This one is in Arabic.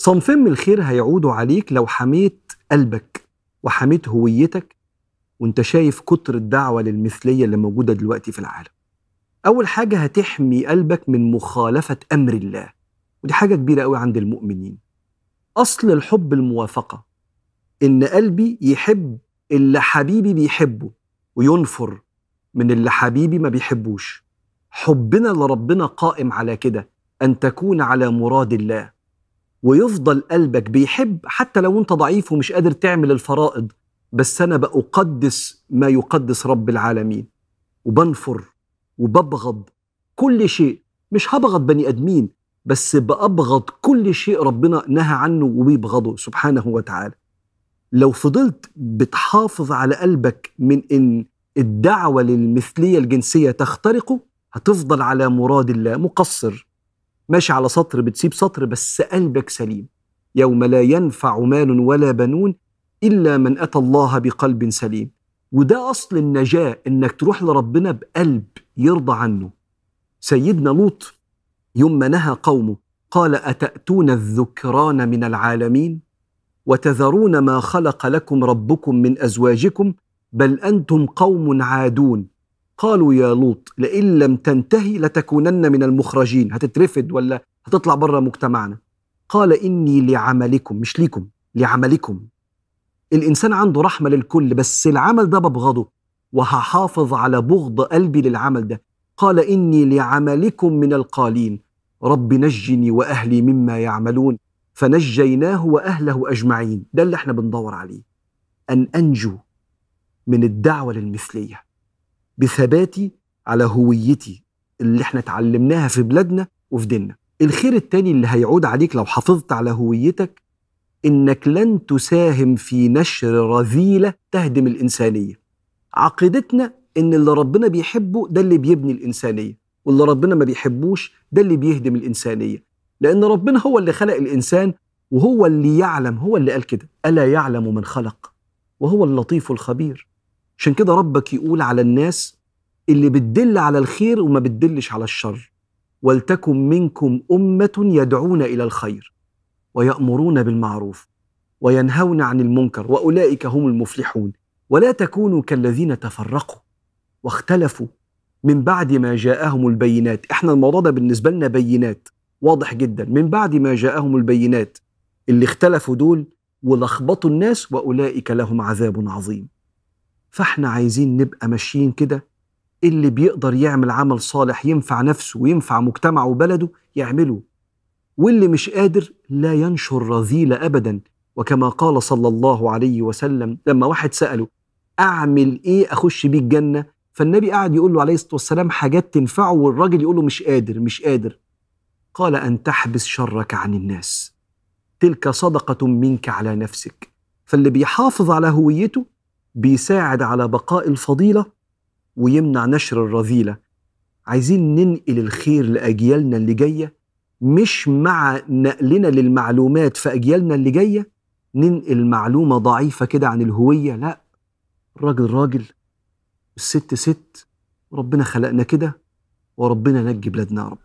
صنفين من الخير هيعودوا عليك لو حميت قلبك وحميت هويتك وانت شايف كتر الدعوة للمثلية اللي موجودة دلوقتي في العالم. أول حاجة هتحمي قلبك من مخالفة أمر الله. ودي حاجة كبيرة قوي عند المؤمنين. أصل الحب الموافقة. إن قلبي يحب اللي حبيبي بيحبه وينفر من اللي حبيبي ما بيحبوش. حبنا لربنا قائم على كده أن تكون على مراد الله. ويفضل قلبك بيحب حتى لو أنت ضعيف ومش قادر تعمل الفرائض. بس أنا بأقدس ما يقدس رب العالمين. وبنفر وببغض كل شيء. مش هبغض بني أدمين بس بأبغض كل شيء ربنا نهى عنه وبيبغضه سبحانه وتعالى. لو فضلت بتحافظ على قلبك من إن الدعوة للمثلية الجنسية تخترقه هتفضل على مراد الله مقصر. ماشي على سطر بتسيب سطر بس قلبك سليم. يوم لا ينفع مال ولا بنون إلا من أتى الله بقلب سليم. وده أصل النجاة إنك تروح لربنا بقلب يرضى عنه. سيدنا لوط يوم ما نهى قومه قال أتأتون الذكران من العالمين؟ وتذرون ما خلق لكم ربكم من أزواجكم؟ بل أنتم قوم عادون. قالوا يا لوط لئن لم تنتهي لتكونن من المخرجين. هتترفد ولا هتطلع بره مجتمعنا؟ قال إني لعملكم مش ليكم لعملكم. الإنسان عنده رحمة للكل بس العمل ده ببغضه وهحافظ على بغض قلبي للعمل ده. قال إني لعملكم من القالين. رب نجني وأهلي مما يعملون فنجيناه وأهله أجمعين. ده اللي إحنا بندور عليه. أن أنجو من الدعوة للمثلية. بثباتي على هويتي اللي إحنا اتعلمناها في بلادنا وفي ديننا. الخير التاني اللي هيعود عليك لو حافظت على هويتك إنك لن تساهم في نشر رذيلة تهدم الإنسانية. عقيدتنا إن اللي ربنا بيحبه ده اللي بيبني الإنسانية واللي ربنا ما بيحبوش ده اللي بيهدم الإنسانية. لأن ربنا هو اللي خلق الإنسان وهو اللي يعلم هو اللي قال كده. ألا يعلم من خلق؟ وهو اللطيف الخبير. عشان كده ربك يقول على الناس اللي بتدل على الخير وما بتدلش على الشر. ولتكن منكم أمة يدعون إلى الخير ويأمرون بالمعروف وينهون عن المنكر وأولئك هم المفلحون. ولا تكونوا كالذين تفرقوا واختلفوا من بعد ما جاءهم البينات. إحنا الموضوع ده بالنسبة لنا بينات واضح جدا. من بعد ما جاءهم البينات اللي اختلفوا دول ولخبطوا الناس وأولئك لهم عذاب عظيم. فاحنا عايزين نبقى ماشيين كده. اللي بيقدر يعمل عمل صالح ينفع نفسه وينفع مجتمعه وبلده يعمله. واللي مش قادر لا ينشر رذيلة أبدا. وكما قال صلى الله عليه وسلم لما واحد سأله أعمل إيه أخش بيه الجنة فالنبي قعد يقول له عليه الصلاة والسلام حاجات تنفعه والراجل يقول له مش قادر مش قادر. قال أن تحبس شرك عن الناس. تلك صدقة منك على نفسك. فاللي بيحافظ على هويته بيساعد على بقاء الفضيلة ويمنع نشر الرذيلة. عايزين ننقل الخير لأجيالنا اللي جاية مش مع نقلنا للمعلومات في أجيالنا اللي جاية ننقل معلومة ضعيفة كده عن الهوية. لا الراجل راجل الست ست ربنا خلقنا كده وربنا نجي بلادنا يا رب.